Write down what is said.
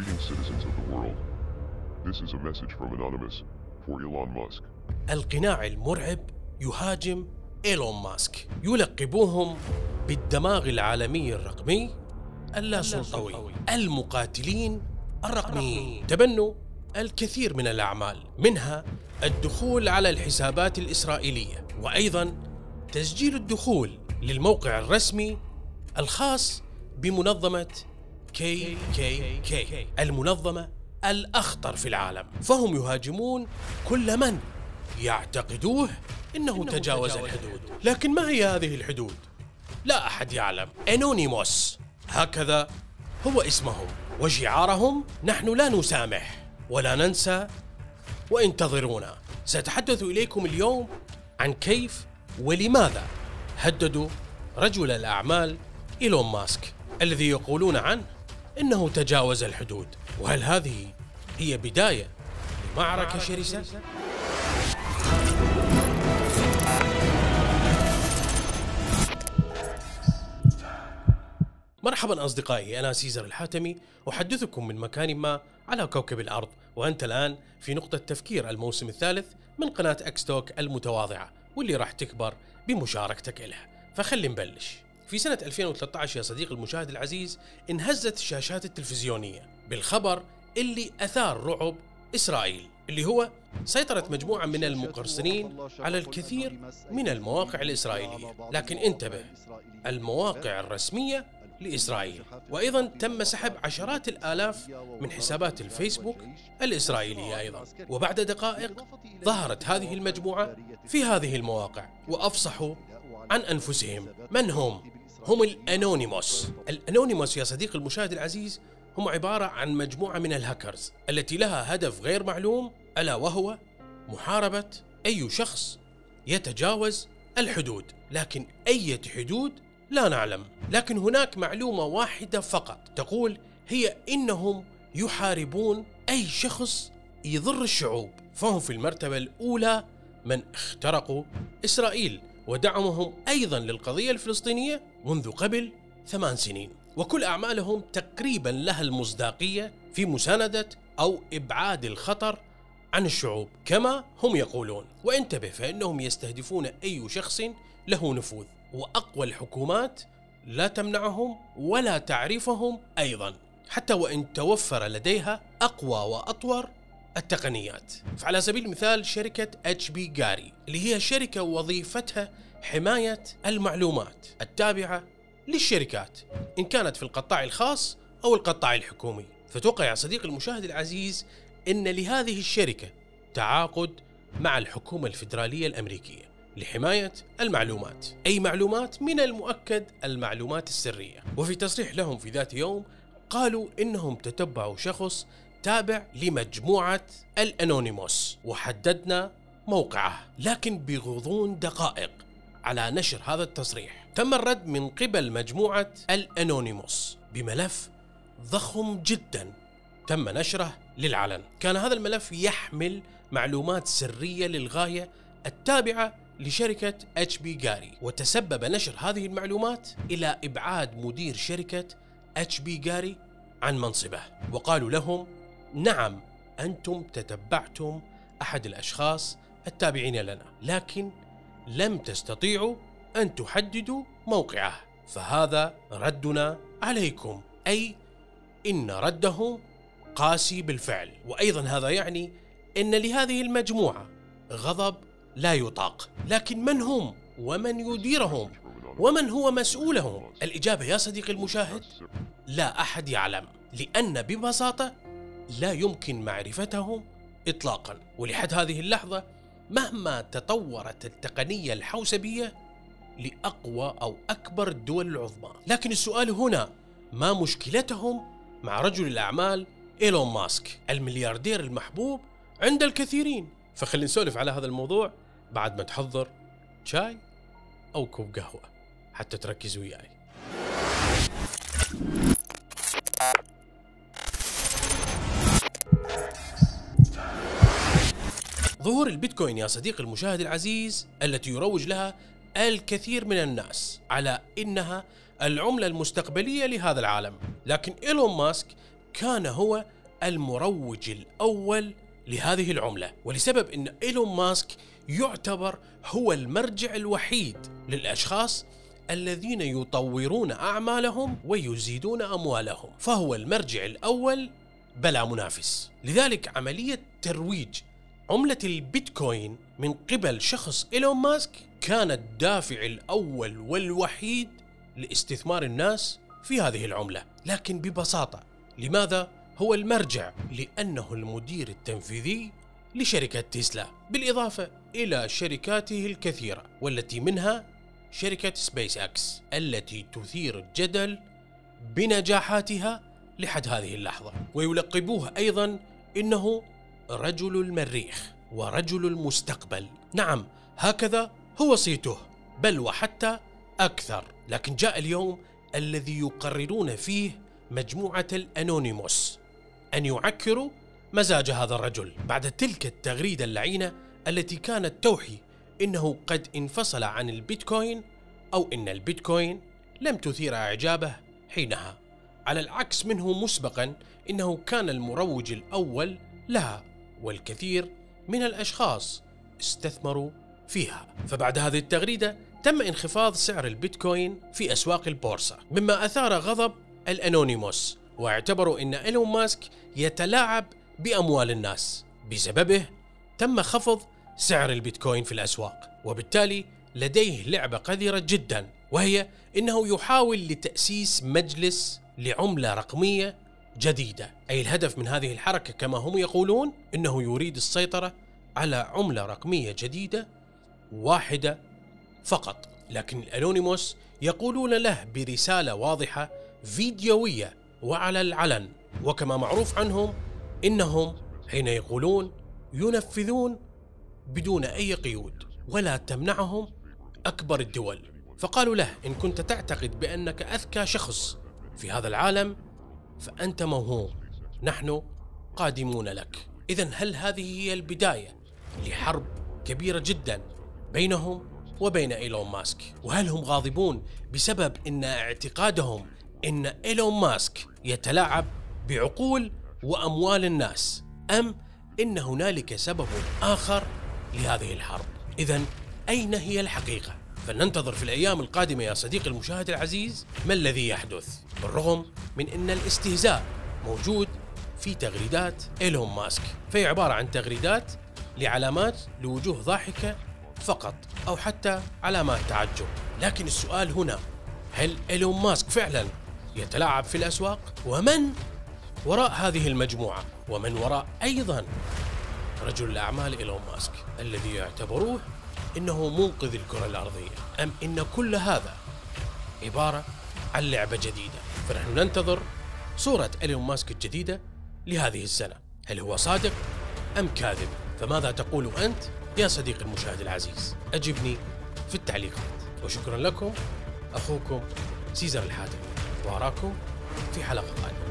Greetings, citizens of the world. This is a message from Anonymous for Elon Musk. القناع المرعب يهاجم إيلون ماسك. يلقبوهم بالدماغ العالمي الرقمي اللاسلطوي. المقاتلين الرقميين تبنوا الكثير من الأعمال. منها الدخول على الحسابات الإسرائيلية. وأيضا تسجيل الدخول للموقع الرسمي الخاص بمنظمة كي كي كي المنظمة الأخطر في العالم. فهم يهاجمون كل من يعتقدوه إنه تجاوز الحدود. لكن ما هي هذه الحدود؟ لا أحد يعلم. أنونيموس هكذا هو اسمهم. وشعارهم نحن لا نسامح ولا ننسى وانتظرونا. سأتحدث إليكم اليوم عن كيف ولماذا هددوا رجل الأعمال إيلون ماسك الذي يقولون عنه إنه تجاوز الحدود. وهل هذه هي بداية لمعركة شرسة؟ مرحبا أصدقائي أنا سيزر الحاتمي. أحدثكم من مكان ما على كوكب الأرض. وأنت الآن في نقطة تفكير الموسم الثالث من قناة أكستوك المتواضعة واللي راح تكبر بمشاركتك إلها. فخلي نبلش. في سنة 2013 يا صديقي المشاهد العزيز انهزت الشاشات التلفزيونية بالخبر اللي أثار رعب إسرائيل اللي هو سيطرة مجموعة من المقرصنين على الكثير من المواقع الإسرائيلية. لكن انتبه المواقع الرسمية لإسرائيل. وأيضا تم سحب عشرات الآلاف من حسابات الفيسبوك الإسرائيلية أيضا. وبعد دقائق ظهرت هذه المجموعة في هذه المواقع وأفصحوا عن أنفسهم. من هم؟ هم الأنونيموس. الأنونيموس يا صديقي المشاهد العزيز هم عبارة عن مجموعة من الهاكرز التي لها هدف غير معلوم ألا وهو محاربة أي شخص يتجاوز الحدود. لكن أي حدود؟ لا نعلم. لكن هناك معلومة واحدة فقط تقول هي إنهم يحاربون أي شخص يضر الشعوب. فهم في المرتبة الأولى من اخترقوا إسرائيل. ودعمهم أيضا للقضية الفلسطينية منذ قبل ثمان سنين. وكل أعمالهم تقريبا لها المصداقية في مساندة أو إبعاد الخطر عن الشعوب كما هم يقولون. وانتبه فإنهم يستهدفون أي شخص له نفوذ. وأقوى الحكومات لا تمنعهم ولا تعرفهم أيضا. حتى وإن توفر لديها أقوى وأطور التقنيات. فعلى سبيل المثال شركة اتش بي جاري اللي هي شركة وظيفتها حماية المعلومات التابعة للشركات إن كانت في القطاع الخاص أو القطاع الحكومي. فتوقع يا صديقي المشاهد العزيز أن لهذه الشركة تعاقد مع الحكومة الفيدرالية الأمريكية لحماية المعلومات. أي معلومات من المؤكد المعلومات السرية. وفي تصريح لهم في ذات يوم قالوا إنهم تتبعوا شخص تابع لمجموعة الأنونيموس. وحددنا موقعه لكن بغضون دقائق على نشر هذا التصريح. تم الرد من قبل مجموعة الأنونيموس بملف ضخم جدا. تم نشره للعلن. كان هذا الملف يحمل معلومات سرية للغاية التابعة لشركة HBGary. وتسبب نشر هذه المعلومات إلى إبعاد مدير شركة HBGary عن منصبه. وقالوا لهم نعم أنتم تتبعتم أحد الأشخاص التابعين لنا لكن لم تستطيعوا أن تحددوا موقعه. فهذا ردنا عليكم أي إن ردهم قاسي بالفعل. وأيضا هذا يعني أن لهذه المجموعة غضب لا يطاق. لكن من هم؟ ومن يديرهم؟ ومن هو مسؤولهم؟ الإجابة يا صديقي المشاهد لا أحد يعلم. لأن ببساطة لا يمكن معرفتهم إطلاقا. ولحد هذه اللحظة مهما تطورت التقنية الحوسبية لأقوى أو أكبر الدول العظمى. لكن السؤال هنا ما مشكلتهم مع رجل الأعمال إيلون ماسك الملياردير المحبوب عند الكثيرين؟ فخلينا نسولف على هذا الموضوع بعد ما تحضر شاي أو كوب قهوة حتى تركز وياي. ظهور البيتكوين يا صديقي المشاهد العزيز التي يروج لها الكثير من الناس على إنها العملة المستقبلية لهذا العالم، لكن إيلون ماسك كان هو المروج الأول لهذه العملة ولسبب أن إيلون ماسك يعتبر هو المرجع الوحيد للأشخاص الذين يطورون أعمالهم ويزيدون أموالهم فهو المرجع الأول بلا منافس. لذلك عملية ترويج عملة البيتكوين من قبل شخص إيلون ماسك كان الدافع الأول والوحيد لاستثمار الناس في هذه العملة. لكن ببساطة لماذا هو المرجع؟ لأنه المدير التنفيذي لشركة تسلا بالإضافة إلى شركاته الكثيرة والتي منها شركة سبيس أكس التي تثير الجدل بنجاحاتها لحد هذه اللحظة. ويلقبوه أيضا إنه رجل المريخ ورجل المستقبل. نعم هكذا هو صيته بل وحتى أكثر. لكن جاء اليوم الذي يقررون فيه مجموعة الأنونيموس أن يعكروا مزاج هذا الرجل. بعد تلك التغريدة اللعينة التي كانت توحي إنه قد انفصل عن البيتكوين أو إن البيتكوين لم تثير إعجابه حينها. على العكس منه مسبقا إنه كان المروج الأول لها. والكثير من الأشخاص استثمروا فيها. فبعد هذه التغريدة تم انخفاض سعر البيتكوين في أسواق البورصة مما أثار غضب الأنونيموس واعتبروا أن إيلون ماسك يتلاعب بأموال الناس. بسببه تم خفض سعر البيتكوين في الأسواق وبالتالي لديه لعبة قذرة جدا وهي أنه يحاول لتأسيس مجلس لعملة رقمية جديدة. أي الهدف من هذه الحركة كما هم يقولون أنه يريد السيطرة على عملة رقمية جديدة واحدة فقط. لكن الأنونيموس يقولون له برسالة واضحة فيديوية وعلى العلن. وكما معروف عنهم إنهم حين يقولون ينفذون بدون أي قيود ولا تمنعهم أكبر الدول. فقالوا له إن كنت تعتقد بأنك أذكى شخص في هذا العالم فأنت موهوم. نحن قادمون لك. اذا هل هذه هي البداية لحرب كبيرة جدا بينهم وبين إيلون ماسك؟ وهل هم غاضبون بسبب إن اعتقادهم إن إيلون ماسك يتلاعب بعقول وأموال الناس أم إن هنالك سبب آخر لهذه الحرب؟ اذا أين هي الحقيقة؟ فلننتظر في الأيام القادمة يا صديقي المشاهد العزيز ما الذي يحدث بالرغم من إن الاستهزاء موجود في تغريدات إيلون ماسك. فهي عبارة عن تغريدات لعلامات لوجوه ضاحكة فقط أو حتى علامات تعجب. لكن السؤال هنا هل إيلون ماسك فعلا يتلاعب في الأسواق؟ ومن وراء هذه المجموعة؟ ومن وراء أيضا رجل الأعمال إيلون ماسك الذي يعتبروه إنه منقذ الكرة الأرضية. أم إن كل هذا عبارة عن لعبة جديدة. فنحن ننتظر صورة إيلون ماسك الجديدة لهذه السنة. هل هو صادق أم كاذب؟ فماذا تقول أنت يا صديقي المشاهد العزيز؟ أجبني في التعليقات. وشكرا لكم أخوكم سيزر الحاتم وأراكم في حلقة قادمة.